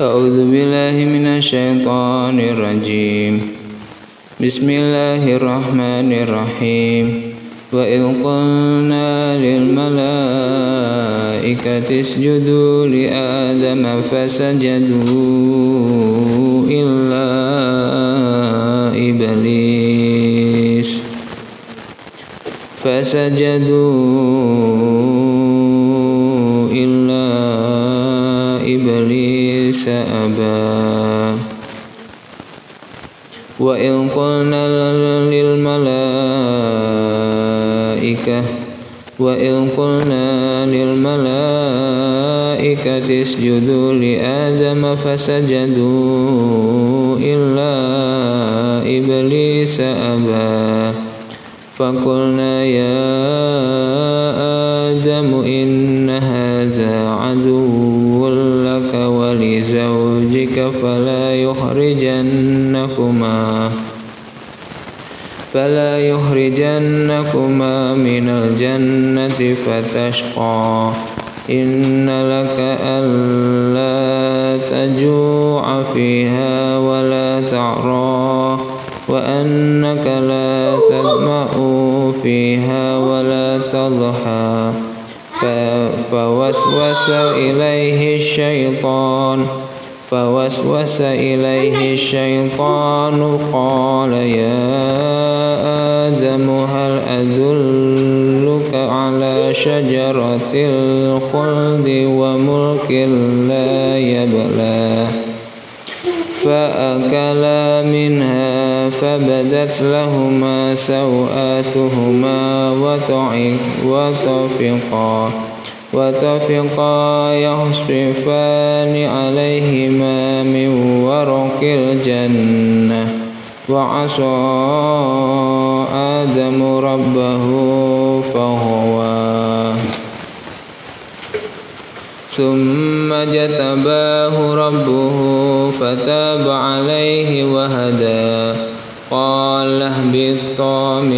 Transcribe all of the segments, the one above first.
أعوذ بالله من الشيطان الرجيم. بسم الله الرحمن الرحيم. وإذ قلنا للملائكة اسجدوا لآدم فسجدوا إلا إبليس. فسجدوا إبليس أبى وإذ قلنا للملائكة وإذ قلنا للملائكة اسجدوا لآدم فسجدوا إلا إبليس أبى. فقلنا يا آدم إن هذا عدو. يخرجنكما فلا يخرجنكما من الجنة فتشقى. إن لك ألا تجوع فيها ولا تعرى وأنك لا تظمأ فيها ولا تضحى. فوسوس إليه الشيطان. فوسوس إليه الشيطان قال يا آدم هل أدلك على شجرة الخلد وملك لا يبلى؟ فأكلا منها فبدت لهما سوآتهما وطفقا وتفقا يخصفان عليهما من ورق الجنة. وعصى آدم ربه فغوى ثم جتباه ربه فتاب عليه وهدى. قال اهبطا منها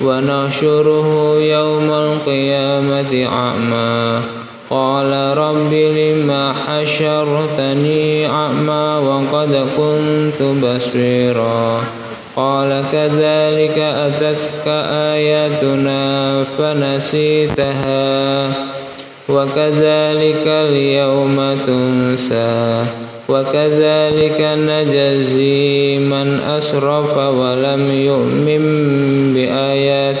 ونحشره يوم القيامة أعمى. قال رب لما حشرتني أعمى وقد كنت بصيرا. قال كذلك أتتك آياتنا فنسيتها وكذلك اليوم تنسى وكذلك نجزي من أسرف ولم يؤمن